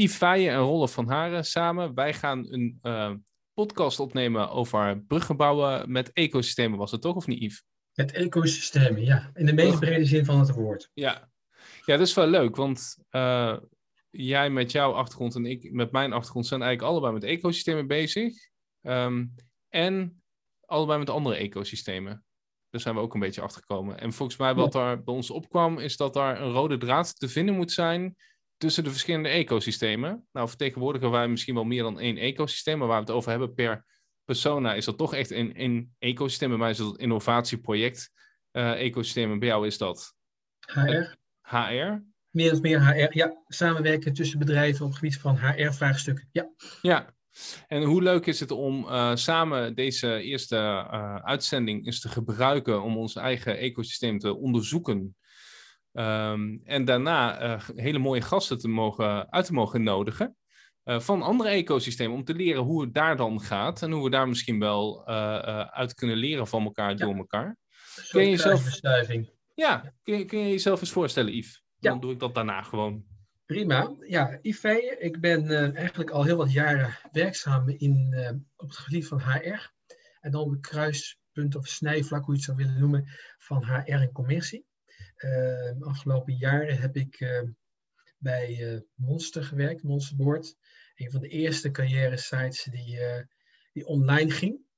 Yves Feijen en Rolf van Haren samen. Wij gaan een uh, podcast opnemen over bruggebouwen met ecosystemen, was het toch of niet, Yves? Met ecosystemen, ja. In de meest brede zin van het woord. Ja, ja dat is wel leuk, want uh, jij met jouw achtergrond en ik met mijn achtergrond zijn eigenlijk allebei met ecosystemen bezig. Um, en allebei met andere ecosystemen. Daar zijn we ook een beetje achter gekomen. En volgens mij wat daar bij ons opkwam, is dat daar een rode draad te vinden moet zijn tussen de verschillende ecosystemen. Nou, vertegenwoordigen wij misschien wel meer dan één ecosysteem, maar waar we het over hebben per persona, is dat toch echt een, een ecosysteem. Bij mij is dat innovatieproject uh, ecosysteem en bij jou is dat? HR. HR? Meer of meer HR, ja. Samenwerken tussen bedrijven op het gebied van HR-vraagstukken, ja. Ja, en hoe leuk is het om uh, samen deze eerste uh, uitzending eens te gebruiken om ons eigen ecosysteem te onderzoeken. Um, en daarna uh, hele mooie gasten te mogen, uit te mogen nodigen van andere ecosystemen om te leren hoe het daar dan gaat en hoe we daar misschien wel uit kunnen leren van elkaar door elkaar. Kun je, jezelf... ja, kun, je, kun je jezelf eens voorstellen, Yves? Dan ja. doe ik dat daarna gewoon. Prima. Ja, Yves ik ben uh, eigenlijk al heel wat jaren werkzaam in, uh, op het gebied van HR. En dan op het kruispunt of snijvlak, hoe je het zou willen noemen, van HR en commercie. De afgelopen jaren heb ik bij Monster gewerkt, Monsterboard. Een van de eerste carrière sites die, die online ging.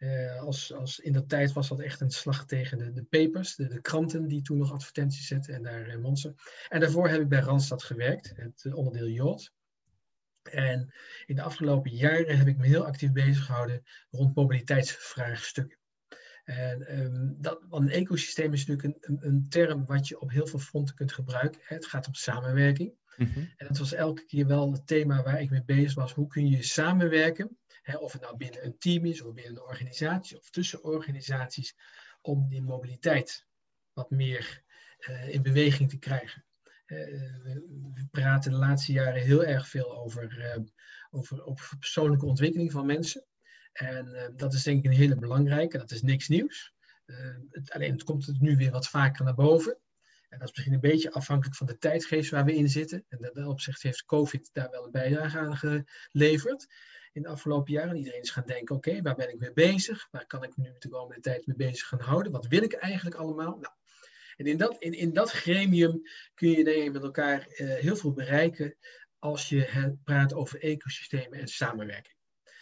Uh, als, als in dat tijd was dat echt een slag tegen de, de papers, de, de kranten die toen nog advertenties zetten en daar monster. En daarvoor heb ik bij Randstad gewerkt, het onderdeel Yacht. En in de afgelopen jaren heb ik me heel actief bezig gehouden rond mobiliteitsvraagstukken. En um, dat, want een ecosysteem is natuurlijk een, een, een, term wat je op heel veel fronten kunt gebruiken. Het gaat om samenwerking. Mm -hmm. En dat was elke keer wel het thema waar ik mee bezig was. Hoe kun je samenwerken of het nou binnen een team is, of binnen een organisatie, of tussen organisaties, om die mobiliteit wat meer uh, in beweging te krijgen. Uh, we praten de laatste jaren heel erg veel over, uh, over, over persoonlijke ontwikkeling van mensen. En dat is denk ik een hele belangrijke, dat is niks nieuws. Het, alleen het komt het nu weer wat vaker naar boven. En dat is misschien een beetje afhankelijk van de tijdgeest waar we in zitten. En in dat opzicht heeft COVID daar wel een bijdrage aan geleverd in de afgelopen jaren. Iedereen is gaan denken, oké, waar ben ik mee bezig? Waar kan ik nu de komende tijd mee bezig gaan houden? Wat wil ik eigenlijk allemaal? Nou, en in dat, in, in dat gremium kun je denk ik met elkaar uh, heel veel bereiken als je praat over ecosystemen en samenwerking.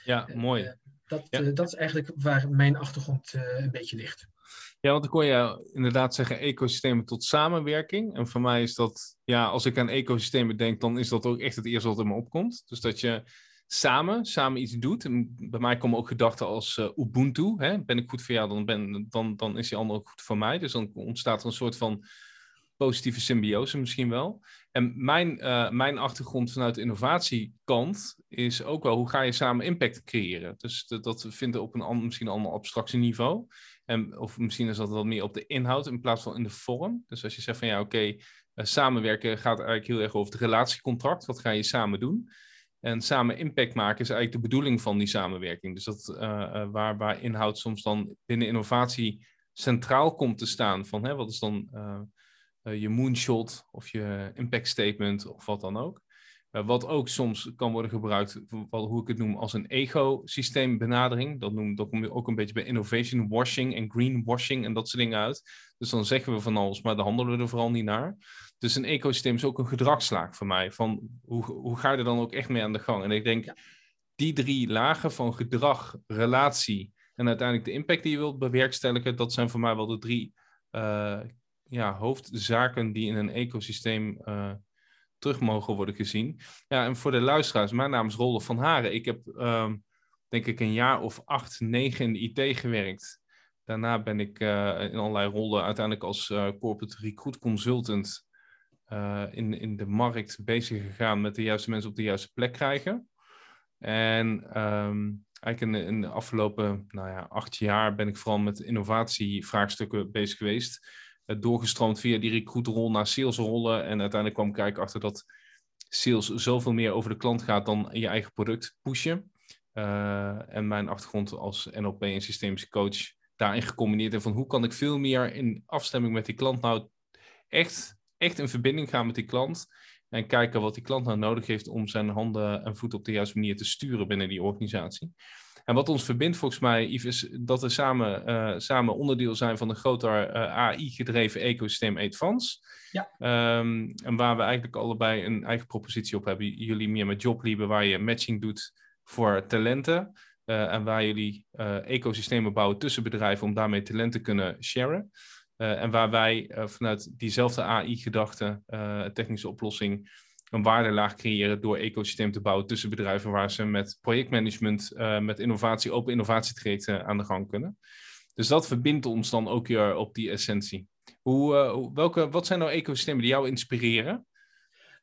Ja, mooi. Dat, ja. Uh, dat is eigenlijk waar mijn achtergrond een beetje ligt. Ja, want dan kon je inderdaad zeggen ecosystemen tot samenwerking. En voor mij is dat, ja, als ik aan ecosystemen denk, dan is dat ook echt het eerste wat in me opkomt. Dus dat je samen, samen iets doet. En bij mij komen ook gedachten als uh, Ubuntu. Hè? Ben ik goed voor jou, dan, ben, dan, dan is die ander ook goed voor mij. Dus dan ontstaat er een soort van positieve symbiose misschien wel. En mijn, uh, mijn achtergrond vanuit de innovatiekant is ook wel hoe ga je samen impact creëren. Dus dat, dat vinden op een misschien ander abstractieniveau. En, of misschien is dat wel meer op de inhoud in plaats van in de vorm. Dus als je zegt van ja, oké, uh, samenwerken gaat eigenlijk heel erg over het relatiecontract. Wat ga je samen doen? En samen impact maken is eigenlijk de bedoeling van die samenwerking. Dus dat uh, waar, waar inhoud soms dan binnen innovatie centraal komt te staan. Van hè, wat is dan je moonshot of je impact statement of wat dan ook. wat ook soms kan worden gebruikt, wat, hoe ik het noem, als een ecosysteembenadering. Dat, noem, dat kom je ook een beetje bij innovation washing en greenwashing en dat soort dingen uit. Dus dan zeggen we van alles, maar dan handelen we er vooral niet naar. Dus een ecosysteem is ook een gedragslaag voor mij. Van hoe, hoe ga je er dan ook echt mee aan de gang? En ik denk, die drie lagen van gedrag, relatie en uiteindelijk de impact die je wilt bewerkstelligen, dat zijn voor mij wel de drie uh, ja, hoofdzaken die in een ecosysteem uh, terug mogen worden gezien. Ja, en voor de luisteraars, mijn naam is Rolf van Haren. Ik heb uh, denk ik een jaar of acht, negen in de IT gewerkt. Daarna ben ik uh, in allerlei rollen uiteindelijk als corporate recruit consultant in, in de markt bezig gegaan met de juiste mensen op de juiste plek krijgen. En um, eigenlijk in, in, de afgelopen nou ja, acht jaar ben ik vooral met innovatievraagstukken bezig geweest. Doorgestroomd via die recruitrol naar salesrollen. En uiteindelijk kwam ik kijken achter dat sales zoveel meer over de klant gaat dan je eigen product pushen. Uh, en mijn achtergrond als NLP en systemische coach daarin gecombineerd. En van hoe kan ik veel meer in afstemming met die klant nou echt echt in verbinding gaan met die klant. En kijken wat die klant nou nodig heeft om zijn handen en voeten op de juiste manier te sturen binnen die organisatie. En wat ons verbindt volgens mij, Yves, is dat we samen, uh, samen onderdeel zijn van een groter uh, AI-gedreven ecosysteem Advance. Ja. Um, en waar we eigenlijk allebei een eigen propositie op hebben. Jullie meer met Jobliebe, waar je matching doet voor talenten. Uh, en waar jullie ecosystemen bouwen tussen bedrijven om daarmee talenten te kunnen sharen. en waar wij vanuit diezelfde AI-gedachte, technische oplossing, een waardelaag creëren door ecosysteem te bouwen tussen bedrijven waar ze met projectmanagement, uh, met innovatie, open innovatietrajecten aan de gang kunnen. Dus dat verbindt ons dan ook weer op die essentie. Hoe, uh, welke, wat zijn nou ecosystemen die jou inspireren?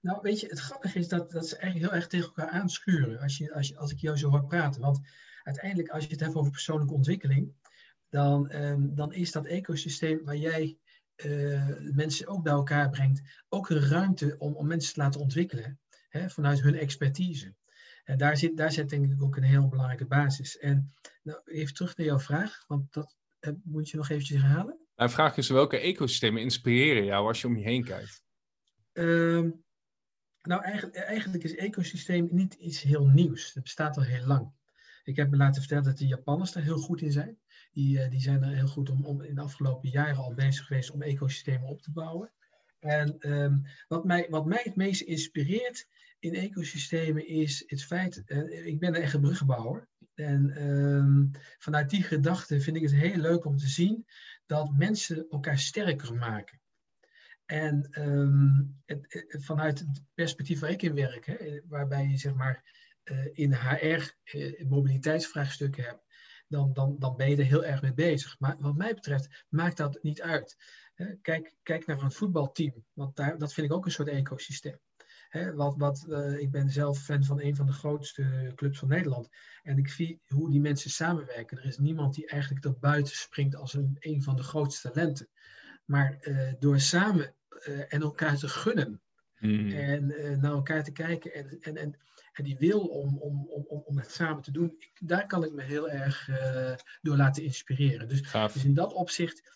Nou, weet je, het grappige is dat, dat ze eigenlijk heel erg tegen elkaar aanschuren als, je, als, ik jou zo hoor praten. Want uiteindelijk, als je het hebt over persoonlijke ontwikkeling, dan, um, dan is dat ecosysteem waar jij mensen ook bij elkaar brengt, ook een ruimte om, om mensen te laten ontwikkelen hè, vanuit hun expertise. En daar zit, daar zit denk ik ook een heel belangrijke basis. En nou, even terug naar jouw vraag, want dat uh, moet je nog eventjes herhalen. Mijn vraag is welke ecosystemen inspireren jou als je om je heen kijkt? Uh, nou, eigenlijk, eigenlijk is ecosysteem niet iets heel nieuws. Het bestaat al heel lang. Ik heb me laten vertellen dat de Japanners daar heel goed in zijn. Die, eh, die zijn er heel goed om, om in de afgelopen jaren al bezig geweest om ecosystemen op te bouwen. En um, wat, mij, wat mij het meest inspireert in ecosystemen is het feit, uh, ik ben een echte bruggenbouwer. En um, vanuit die gedachte vind ik het heel leuk om te zien dat mensen elkaar sterker maken. En um, het, vanuit het perspectief waar ik in werk, hè, waarbij je zeg maar uh, in HR mobiliteitsvraagstukken hebt, dan, dan, dan ben je er heel erg mee bezig. Maar wat mij betreft maakt dat niet uit. Kijk, kijk naar een voetbalteam, want daar, dat vind ik ook een soort ecosysteem. wat, wat, uh, ik ben zelf fan van een van de grootste clubs van Nederland. En ik zie hoe die mensen samenwerken. Er is niemand die eigenlijk er buiten springt als een, een van de grootste talenten. Maar uh, door samen uh, en elkaar te gunnen mm. en naar elkaar te kijken en, en, en en die wil om, om, om, om het samen te doen, ik, daar kan ik me heel erg uh, door laten inspireren. Dus, dus, in dat opzicht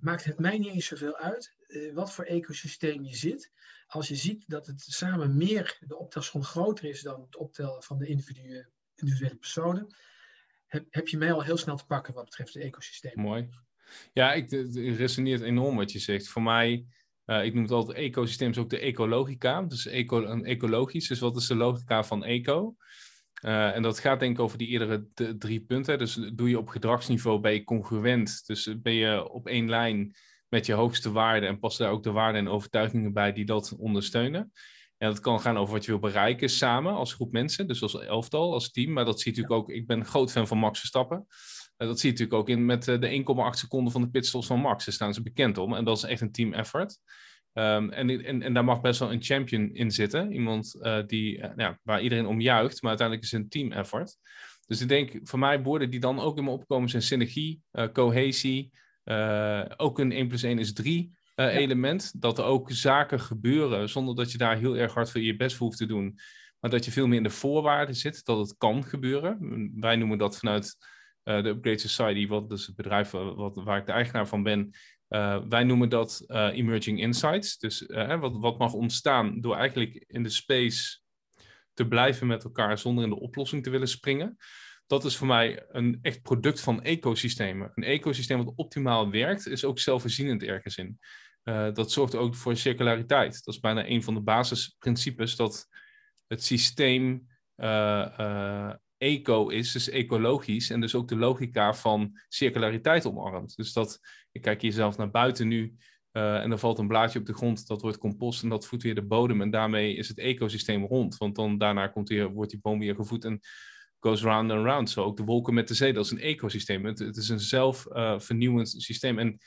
maakt het mij niet eens zoveel uit uh, wat voor ecosysteem je zit. Als je ziet dat het samen meer, de optelsom groter is dan het optellen van de individuele, individuele personen, heb, heb je mij al heel snel te pakken wat betreft het ecosysteem. Mooi. Ja, ik, het resoneert enorm wat je zegt. Voor mij uh, ik noem het altijd ecosysteem, is ook de ecologica. Dus eco, een ecologisch, dus wat is de logica van eco? Uh, en dat gaat denk ik over die eerdere drie punten. Dus doe je op gedragsniveau, ben je congruent. Dus ben je op één lijn met je hoogste waarden en passen daar ook de waarden en overtuigingen bij die dat ondersteunen. En dat kan gaan over wat je wil bereiken samen als groep mensen, dus als elftal, als team. Maar dat zie je natuurlijk ook, ik ben een groot fan van Max Verstappen. Uh, dat zie je natuurlijk ook in met uh, de 1,8 seconden van de pitstops van Max. Daar staan ze bekend om. En dat is echt een team effort. Um, en, en, en daar mag best wel een champion in zitten. Iemand uh, die, ja, waar iedereen om juicht, maar uiteindelijk is het een team effort. Dus ik denk, voor mij woorden die dan ook in me opkomen zijn synergie, cohesie. ook een 1 plus 1 is 3 ja. element. Dat er ook zaken gebeuren zonder dat je daar heel erg hard voor je best voor hoeft te doen. Maar dat je veel meer in de voorwaarden zit, dat het kan gebeuren. Wij noemen dat vanuit de Upgrade Society, wat dus het bedrijf wat, waar ik de eigenaar van ben, uh, wij noemen dat uh, emerging insights. Dus wat, wat mag ontstaan door eigenlijk in de space te blijven met elkaar zonder in de oplossing te willen springen. Dat is voor mij een echt product van ecosystemen. Een ecosysteem wat optimaal werkt, is ook zelfvoorzienend ergens in. dat zorgt ook voor circulariteit. Dat is bijna een van de basisprincipes dat het systeem eco is, dus ecologisch, en dus ook de logica van circulariteit omarmt. Dus dat, ik kijk hier zelf naar buiten nu, uh, en er valt een blaadje op de grond, dat wordt compost en dat voedt weer de bodem. En daarmee is het ecosysteem rond, want dan daarna komt weer, wordt die boom weer gevoed en goes round and round. Zo ook de wolken met de zee, dat is een ecosysteem. Het, is een zelfvernieuwend uh, systeem. En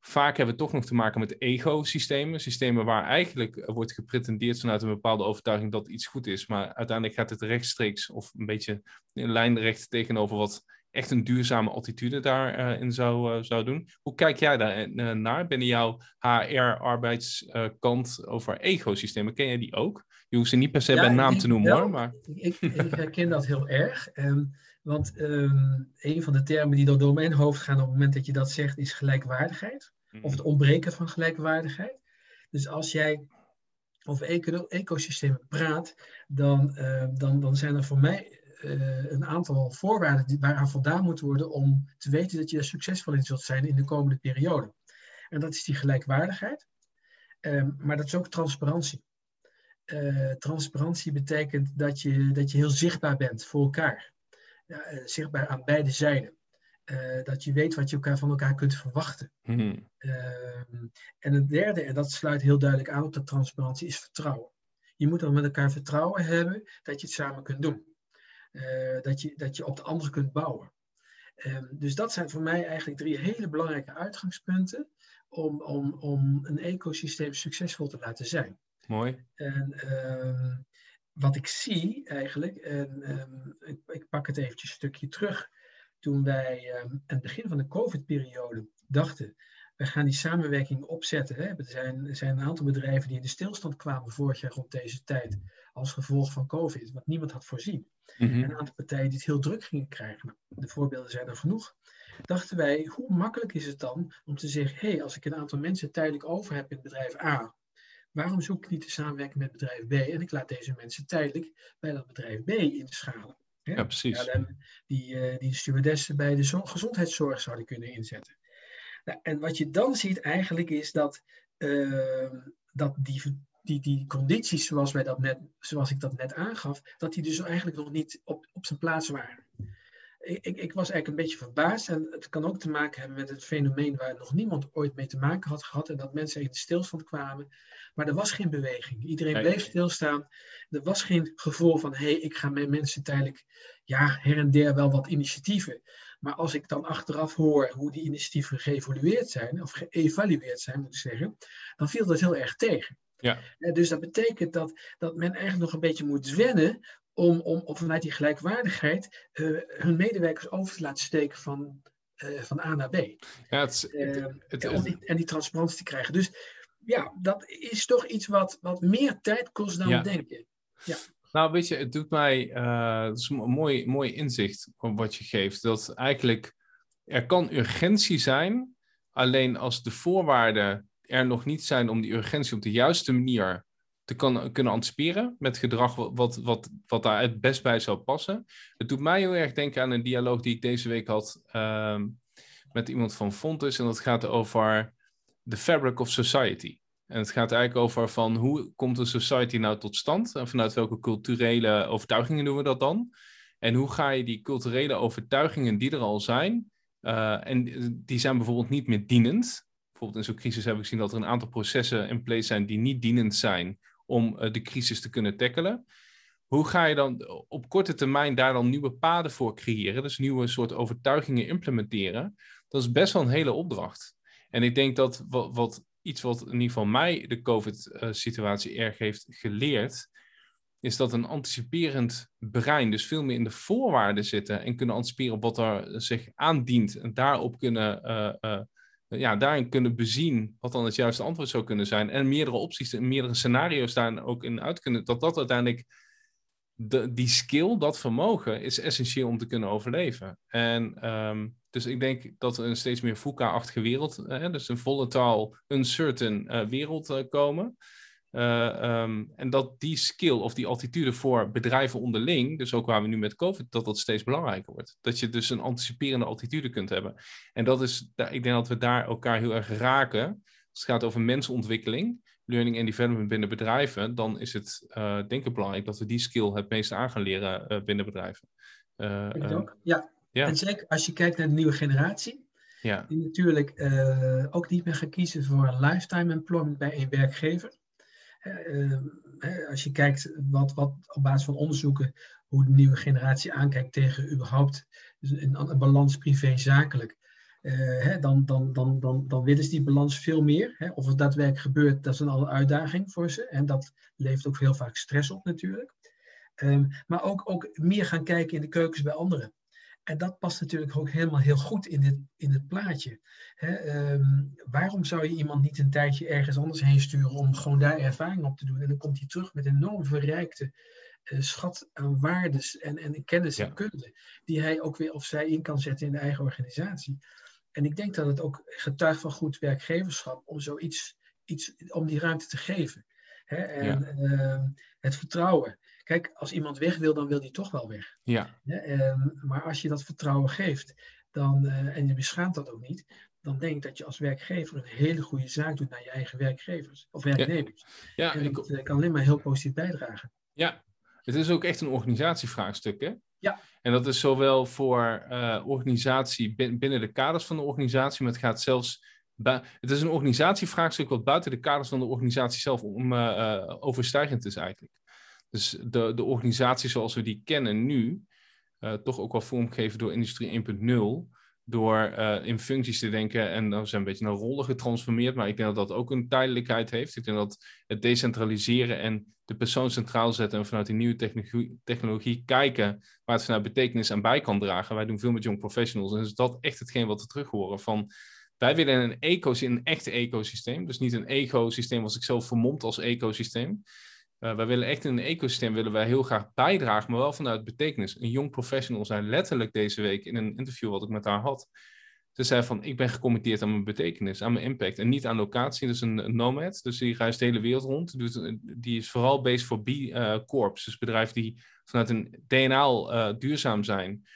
vaak hebben we toch nog te maken met ego-systemen. Systemen waar eigenlijk wordt gepretendeerd vanuit een bepaalde overtuiging dat iets goed is. Maar uiteindelijk gaat het rechtstreeks of een beetje in lijnrecht tegenover wat echt een duurzame attitude daarin uh, zou, uh, zou doen. Hoe kijk jij daar uh, naar binnen jouw HR-arbeidskant over ecosystemen? Ken jij die ook? Je hoeft ze niet per se ja, bij naam te noemen hoor. Maar... Ik, ik, herken dat heel erg. Um, want um, een van de termen die door mijn hoofd gaan op het moment dat je dat zegt, is gelijkwaardigheid. Mm. Of het ontbreken van gelijkwaardigheid. Dus als jij over eco ecosystemen praat, dan, dan, dan zijn er voor mij een aantal voorwaarden die, waaraan voldaan moet worden om te weten dat je er succesvol in zult zijn in de komende periode. En dat is die gelijkwaardigheid, maar dat is ook transparantie. Transparantie betekent dat je, dat je heel zichtbaar bent voor elkaar. Ja, zichtbaar aan beide zijden. Uh, dat je weet wat je elkaar van elkaar kunt verwachten. Mm en het derde, en dat sluit heel duidelijk aan op de transparantie, is vertrouwen. Je moet dan met elkaar vertrouwen hebben dat je het samen kunt doen. Uh, dat, je, dat je op de ander kunt bouwen. Um, dus dat zijn voor mij eigenlijk drie hele belangrijke uitgangspunten om, om, om een ecosysteem succesvol te laten zijn. Mooi. En um, wat ik zie eigenlijk, en um, ik, ik, pak het eventjes een stukje terug toen wij um, aan het begin van de COVID-periode dachten, we gaan die samenwerking opzetten. Hè. Er, zijn, er zijn een aantal bedrijven die in de stilstand kwamen vorig jaar rond deze tijd als gevolg van COVID, wat niemand had voorzien. Mhm. En een aantal partijen die het heel druk gingen krijgen. Nou, de voorbeelden zijn er genoeg. Dachten wij, hoe makkelijk is het dan om te zeggen, hé, hey, als ik een aantal mensen tijdelijk over heb in bedrijf A, waarom zoek ik niet de samenwerking met bedrijf B en ik laat deze mensen tijdelijk bij dat bedrijf B inschalen? Ja, precies. die, uh, die stewardessen bij de gezondheidszorg zouden kunnen inzetten. Nou, en wat je dan ziet eigenlijk is dat, uh, dat die, die, die condities zoals, wij dat net, zoals ik dat net aangaf, dat die dus eigenlijk nog niet op, op zijn plaats waren. Ik, ik, ik, was eigenlijk een beetje verbaasd en het kan ook te maken hebben met het fenomeen waar nog niemand ooit mee te maken had gehad en dat mensen in de stilstand kwamen maar er was geen beweging. Iedereen bleef stilstaan. Er was geen gevoel van, hé, hey, ik ga mijn mensen tijdelijk, ja, her en der wel wat initiatieven. Maar als ik dan achteraf hoor hoe die initiatieven geëvolueerd zijn, of geëvalueerd zijn, moet ik zeggen, dan viel dat heel erg tegen. Ja. Dus dat betekent dat, dat men eigenlijk nog een beetje moet zwennen om, om, om vanuit die gelijkwaardigheid uh, hun medewerkers over te laten steken van, uh, van A naar B. Ja, het, uh, het, en, die, en die transparantie te krijgen. Dus ja, dat is toch iets wat, wat meer tijd kost dan we denken. Ja. Nou, weet je, het doet mij, het is een mooi, mooi inzicht wat je geeft. Dat eigenlijk er kan urgentie zijn, alleen als de voorwaarden er nog niet zijn om die urgentie op de juiste manier te kan, kunnen anticiperen met gedrag wat, wat, wat daar het best bij zou passen. Het doet mij heel erg denken aan een dialoog die ik deze week had uh, met iemand van Fontes. En dat gaat over the fabric of society. En het gaat eigenlijk over van hoe komt een society nou tot stand? En vanuit welke culturele overtuigingen doen we dat dan? En hoe ga je die culturele overtuigingen die er al zijn, uh, en die zijn bijvoorbeeld niet meer dienend. Bijvoorbeeld in zo'n crisis hebben we gezien dat er een aantal processen in place zijn die niet dienend zijn om uh, de crisis te kunnen tackelen. Hoe ga je dan op korte termijn daar dan nieuwe paden voor creëren? Dus nieuwe soort overtuigingen implementeren. Dat is best wel een hele opdracht. En ik denk dat wat, iets wat in ieder geval mij de COVID-situatie erg heeft geleerd, is dat een anticiperend brein, dus veel meer in de voorwaarden zitten en kunnen anticiperen op wat er zich aandient en daarop kunnen, uh, uh, ja, daarin kunnen bezien wat dan het juiste antwoord zou kunnen zijn en meerdere opties en meerdere scenario's daar ook in uit kunnen, dat dat uiteindelijk de, die skill, dat vermogen, is essentieel om te kunnen overleven. En um, dus ik denk dat we een steeds meer VUCA-achtige wereld, uh, dus een volatile, uncertain uh, wereld uh, komen. Um, en dat die skill of die attitude voor bedrijven onderling, dus ook waar we nu met COVID, dat dat steeds belangrijker wordt. Dat je dus een anticiperende attitude kunt hebben. En dat is, ik denk dat we daar elkaar heel erg raken. Als het gaat over mensontwikkeling, learning en development binnen bedrijven, dan is het denk ik belangrijk dat we die skill het meest aan gaan leren binnen bedrijven. ik ook, ja. Ja. En zeker als je kijkt naar de nieuwe generatie, ja. die natuurlijk uh, ook niet meer gaan kiezen voor een lifetime employment bij een werkgever. Uh, als je kijkt wat, wat op basis van onderzoeken, hoe de nieuwe generatie aankijkt tegen überhaupt een, balans privé-zakelijk. Uh, dan, dan, dan, dan, dan willen ze die balans veel meer. Hè. Of het daadwerkelijk gebeurt, dat is een andere uitdaging voor ze. En dat levert ook heel vaak stress op natuurlijk. Um, maar ook, ook meer gaan kijken in de keukens bij anderen. En dat past natuurlijk ook helemaal heel goed in, dit, in het plaatje. um, waarom zou je iemand niet een tijdje ergens anders heen sturen om gewoon daar ervaring op te doen? En dan komt hij terug met een enorm verrijkte uh, schat aan waardes en, en kennis en kunde, die hij ook weer of zij in kan zetten in de eigen organisatie. En ik denk dat het ook getuigt van goed werkgeverschap om zoiets, iets, om die ruimte te geven. Hè? En ehm, het vertrouwen. Kijk, als iemand weg wil, dan wil die toch wel weg. Ja. Ehm, maar als je dat vertrouwen geeft, dan, eh, en je beschaamt dat ook niet, dan denk ik dat je als werkgever een hele goede zaak doet naar je eigen werkgevers of werknemers. Ja, en ik, dat eh, kan alleen maar heel positief bijdragen. ja, het is ook echt een organisatievraagstuk, hè? Ja. En dat is zowel voor eh, organisatie bin- binnen de kaders van de organisatie, maar het gaat zelfs. Het is een organisatievraagstuk wat buiten de kaders van de organisatie zelf om, overstijgend is eigenlijk. Dus de, de organisatie zoals we die kennen nu, eh, toch ook wel vormgegeven door Industrie 1.0, door eh, in functies te denken en dan zijn een beetje naar rollen getransformeerd, maar ik denk dat dat ook een tijdelijkheid heeft. Ik denk dat het decentraliseren en de persoon centraal zetten en vanuit die nieuwe technologie, technologie kijken waar het vanuit betekenis aan bij kan dragen. Wij doen veel met young professionals en is dat echt hetgeen wat we terug horen van wij willen een ecosysteem, een echt ecosysteem, dus niet een ecosysteem als ik zelf vermomd als ecosysteem. Uh, wij willen echt in een ecosysteem willen wij heel graag bijdragen, maar wel vanuit betekenis. Een young professional zei letterlijk deze week in een interview wat ik met haar had. Ze zei van, ik ben gecommitteerd aan mijn betekenis, aan mijn impact. En niet aan locatie, dus een, een nomad. Dus die reist de hele wereld rond. Die is vooral bezig voor B-corps. dus bedrijven die vanuit een DNA uh, duurzaam zijn.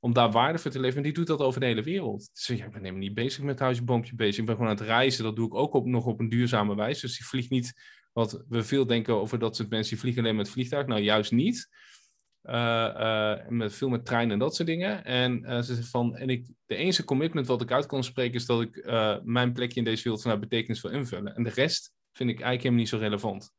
Om daar waarde voor te leveren. En die doet dat over de hele wereld. Dus ja, ik ben helemaal niet bezig met huisje, boompje bezig. Ik ben gewoon aan het reizen. Dat doe ik ook nog op een duurzame wijze. Dus die vliegt niet wat we veel denken over dat soort mensen die vliegen alleen met vliegtuig. Nou, juist niet. Uh, uh, met veel met treinen en dat soort dingen. En uh, ze van, en ik, de enige commitment wat ik uit kan spreken is dat ik mijn plekje in deze wereld vanuit betekenis wil invullen. En de rest vind ik eigenlijk helemaal niet zo relevant.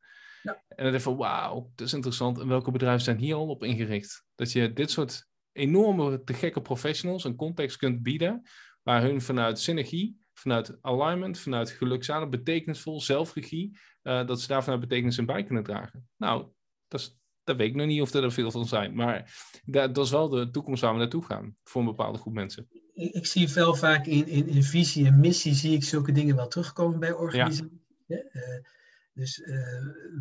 Ja. En dan denk ik van, wauw, dat is interessant. En welke bedrijven zijn hier al op ingericht? Dat je dit soort enorme, te gekke professionals een context kunt bieden, waar hun vanuit synergie, vanuit alignment, vanuit gelukzalig, betekenisvol, zelfregie, dat ze daar vanuit betekenis in bij kunnen dragen. Nou, dat is dat weet ik nog niet of er veel van zijn. Maar dat, dat is wel de toekomst waar we naartoe gaan. Voor een bepaalde groep mensen. Ik, ik zie wel vaak in, in, in, visie en missie zie ik zulke dingen wel terugkomen bij organisaties. Ja. Uh, dus uh,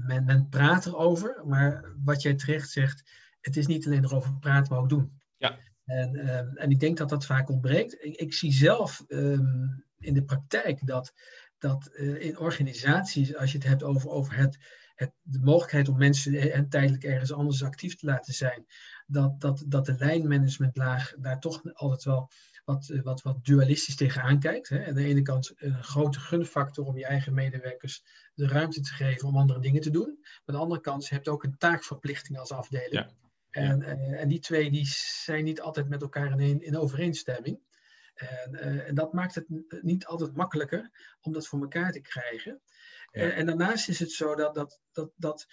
men, men praat erover. Maar wat jij terecht zegt, het is niet alleen erover praten, maar ook doen. Ja. En, uh, en ik denk dat dat vaak ontbreekt. Ik, ik zie zelf um, in de praktijk dat, dat uh, in organisaties, als je het hebt over, over het het, de mogelijkheid om mensen en tijdelijk ergens anders actief te laten zijn, dat, dat, dat de lijnmanagementlaag daar toch altijd wel wat, wat, wat dualistisch tegenaan kijkt. Hè. Aan de ene kant een grote gunfactor om je eigen medewerkers de ruimte te geven om andere dingen te doen. Aan de andere kant, je hebt ook een taakverplichting als afdeling. Ja. En, en die twee die zijn niet altijd met elkaar in, in overeenstemming. En, uh, en dat maakt het niet altijd makkelijker om dat voor elkaar te krijgen. Ja. En, en, daarnaast is het zo dat, dat, dat, dat,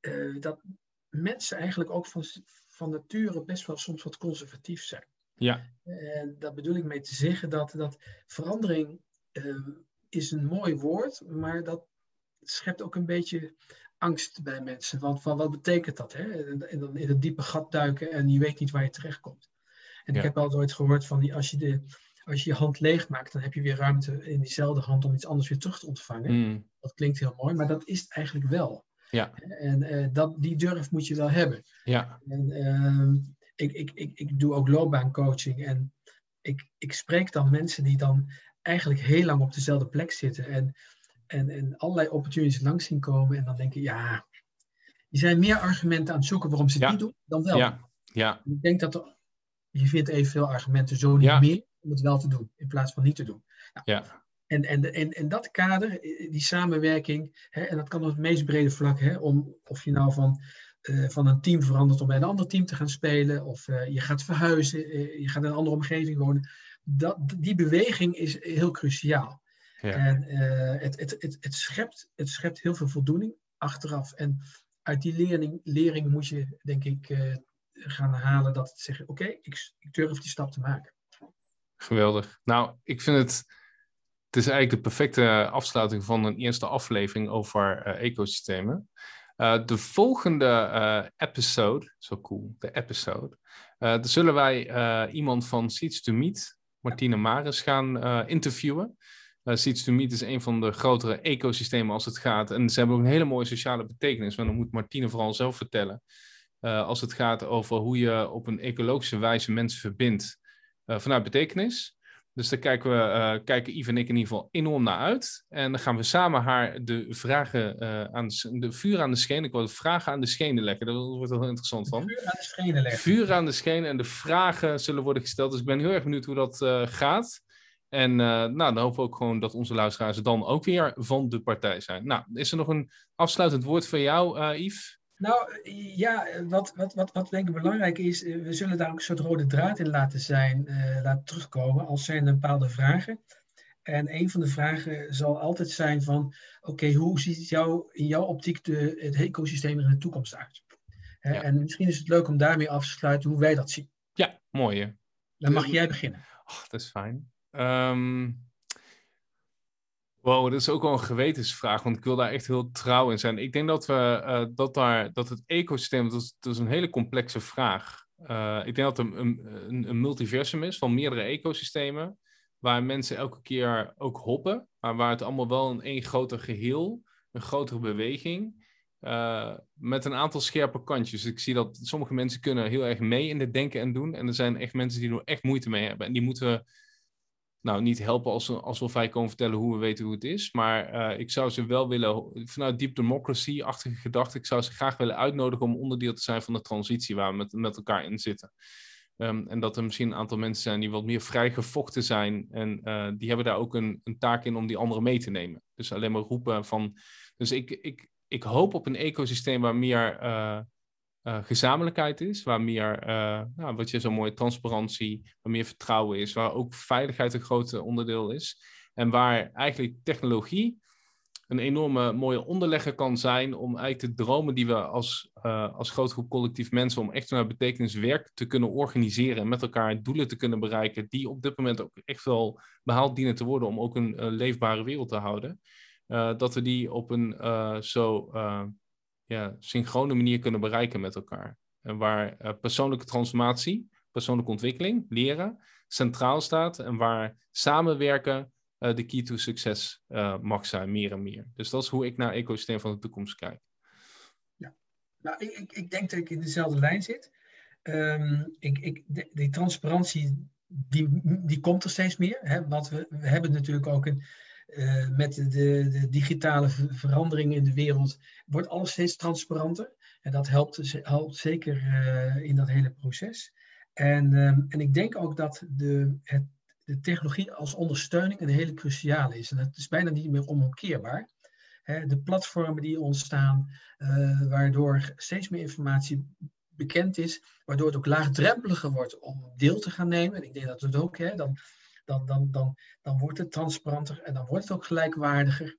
uh, dat mensen eigenlijk ook van, van nature best wel soms wat conservatief zijn. Ja. En daar bedoel ik mee te zeggen dat, dat verandering uh, is een mooi woord, maar dat schept ook een beetje angst bij mensen. Want van wat betekent dat? Hè? En dan in het diepe gat duiken en je weet niet waar je terechtkomt. En ja. ik heb altijd ooit gehoord van die, als je de als je je hand leeg maakt, dan heb je weer ruimte in diezelfde hand om iets anders weer terug te ontvangen. Mm. Dat klinkt heel mooi, maar dat is het eigenlijk wel. Ja. En uh, dat, die durf moet je wel hebben. Ja. En, uh, ik, ik, ik, ik doe ook loopbaancoaching en ik, ik spreek dan mensen die dan eigenlijk heel lang op dezelfde plek zitten en, en, en allerlei opportunities langs zien komen en dan denken, ja, er zijn meer argumenten aan het zoeken waarom ze het ja. niet doen dan wel. Ja. Ja. Ik denk dat er, je vindt evenveel argumenten zo niet Ja. meer om het wel te doen, in plaats van niet te doen. Nou, Ja. En, en, en, en dat kader, die samenwerking, hè, en dat kan op het meest brede vlak, hè, om, of je nou van, uh, van een team verandert om bij een ander team te gaan spelen, of uh, je gaat verhuizen, uh, je gaat in een andere omgeving wonen. Dat, die beweging is heel cruciaal. Ja. En het, het, het, het, schept, het schept heel veel voldoening achteraf. En uit die lering, lering moet je, denk ik, gaan halen dat het zeggen, oké, ik, ik durf die stap te maken. Geweldig. Nou, ik vind het. Het is eigenlijk de perfecte afsluiting van een eerste aflevering over uh, ecosystemen. Uh, de volgende uh, episode, zo cool, de episode. dan zullen wij iemand van Seeds to Meet, Martine Maris, gaan interviewen. Seeds to Meet is een van de grotere ecosystemen als het gaat. En ze hebben ook een hele mooie sociale betekenis. Maar dan moet Martine vooral zelf vertellen. Als het gaat over hoe je op een ecologische wijze mensen verbindt. Uh, vanuit betekenis. Dus daar kijken, we, uh, kijken Yves en ik in ieder geval enorm naar uit. En dan gaan we samen haar de vragen aan de, de, vuur aan de schenen. Ik wil de vragen aan de schenen leggen. Daar wordt wel heel interessant van. Vuur aan de schenen leggen. Vuur aan de schenen en de vragen zullen worden gesteld. Dus ik ben heel erg benieuwd hoe dat gaat. En nou, dan hopen we ook gewoon dat onze luisteraars dan ook weer van de partij zijn. Nou, is er nog een afsluitend woord van jou, Yves? Nou ja, wat, wat, wat, wat denk ik belangrijk is, eh, we zullen daar ook een soort rode draad in laten zijn, uh, laten terugkomen als zijn er bepaalde vragen. En een van de vragen zal altijd zijn van, oké, hoe ziet jou, in jouw optiek de, het ecosysteem er in de toekomst uit? Ja. En misschien is het leuk om daarmee af te sluiten hoe wij dat zien. Ja, mooi. Dan mag jij beginnen. Oh, dat is fijn. Um, Wow, dat is ook wel een gewetensvraag, want ik wil daar echt heel trouw in zijn. Ik denk dat, we, uh, dat, daar, dat het ecosysteem, dat is, een hele complexe vraag. Uh, ik denk dat het een, een, een, multiversum is van meerdere ecosystemen, waar mensen elke keer ook hoppen, maar waar het allemaal wel een één groter geheel, een grotere beweging, uh, met een aantal scherpe kantjes. Ik zie dat sommige mensen kunnen heel erg mee in het denken en doen, en er zijn echt mensen die er echt moeite mee hebben. En die moeten nou, niet helpen als, als we vrij komen vertellen hoe we weten hoe het is. Maar uh, ik zou ze wel willen, vanuit deep democracy-achtige gedachte, ik zou ze graag willen uitnodigen om onderdeel te zijn van de transitie waar we met, met elkaar in zitten. Um, en dat er misschien een aantal mensen zijn die wat meer vrijgevochten zijn. En uh, die hebben daar ook een, een taak in om die anderen mee te nemen. Dus alleen maar roepen van. Dus ik, ik, ik hoop op een ecosysteem waar meer uh, uh, gezamenlijkheid is, waar meer, uh, nou, wat je zo mooi, transparantie, waar meer vertrouwen is, waar ook veiligheid een groot onderdeel is. En waar eigenlijk technologie een enorme mooie onderlegger kan zijn om eigenlijk de dromen die we als, als grote groep collectief mensen, om echt naar betekenis werk te kunnen organiseren en met elkaar doelen te kunnen bereiken, die op dit moment ook echt wel behaald dienen te worden om ook een leefbare wereld te houden. dat we die op een zo ja, synchrone manier kunnen bereiken met elkaar. En waar uh, persoonlijke transformatie, persoonlijke ontwikkeling, leren centraal staat en waar samenwerken uh, de key to succes uh, mag zijn, meer en meer. Dus dat is hoe ik naar ecosysteem van de toekomst kijk. Ja, nou, ik, ik, ik denk dat ik in dezelfde lijn zit. Um, ik, ik, de, die transparantie, die, die komt er steeds meer. Hè? Want we, we hebben natuurlijk ook een uh, met de, de, digitale veranderingen in de wereld wordt alles steeds transparanter. En dat helpt, helpt zeker uh, in dat hele proces. En, um, en ik denk ook dat de, het, de technologie als ondersteuning een hele cruciale is. En dat is bijna niet meer onomkeerbaar. De platformen die ontstaan, uh, waardoor steeds meer informatie bekend is, waardoor het ook laagdrempeliger wordt om deel te gaan nemen. En ik denk dat het ook, hè, dan, dan, dan, dan, dan wordt het transparanter en dan wordt het ook gelijkwaardiger.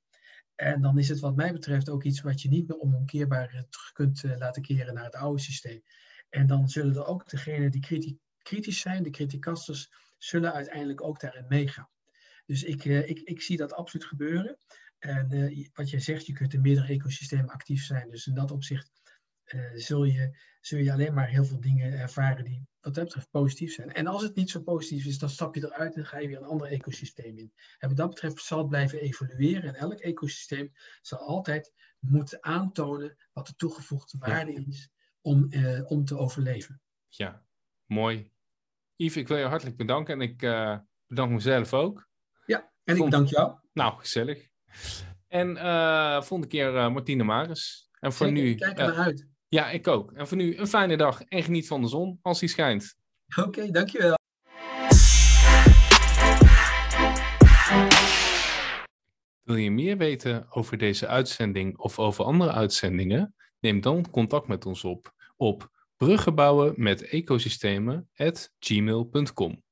En dan is het wat mij betreft ook iets wat je niet meer onomkeerbaar terug kunt uh, laten keren naar het oude systeem. En dan zullen er ook degenen die kriti kritisch zijn, de criticasters, zullen uiteindelijk ook daarin meegaan. Dus ik, uh, ik, ik zie dat absoluut gebeuren. En wat jij zegt, je kunt in meerdere ecosystemen actief zijn. Dus in dat opzicht zul, je, zul je alleen maar heel veel dingen ervaren die wat dat betreft positief zijn. En als het niet zo positief is, dan stap je eruit en ga je weer een ander ecosysteem in. En wat dat betreft zal het blijven evolueren. En elk ecosysteem zal altijd moeten aantonen wat de toegevoegde waarde ja. is om, uh, om te overleven. Ja, mooi. Yves, ik wil je hartelijk bedanken en ik uh, bedank mezelf ook. Ja, en ik bedank jou. Nou, gezellig. En uh, volgende keer Martine Maris. En voor Zeker, nu. Kijk er naar uit. Ja, ik ook. En voor nu een fijne dag en geniet van de zon als die schijnt. Oké, okay, dankjewel. Wil je meer weten over deze uitzending of over andere uitzendingen? Neem dan contact met ons op op bruggenbouwen met ecosystemen@gmail.com.